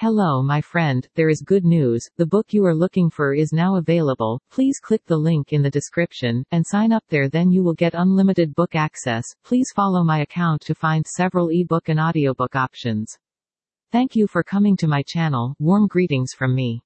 Hello my friend, there is good news, the book you are looking for is now available, please click the link in the description, and sign up there. Then you will get unlimited book access, please follow my account to find several ebook and audiobook options. Thank you for coming to my channel, warm greetings from me.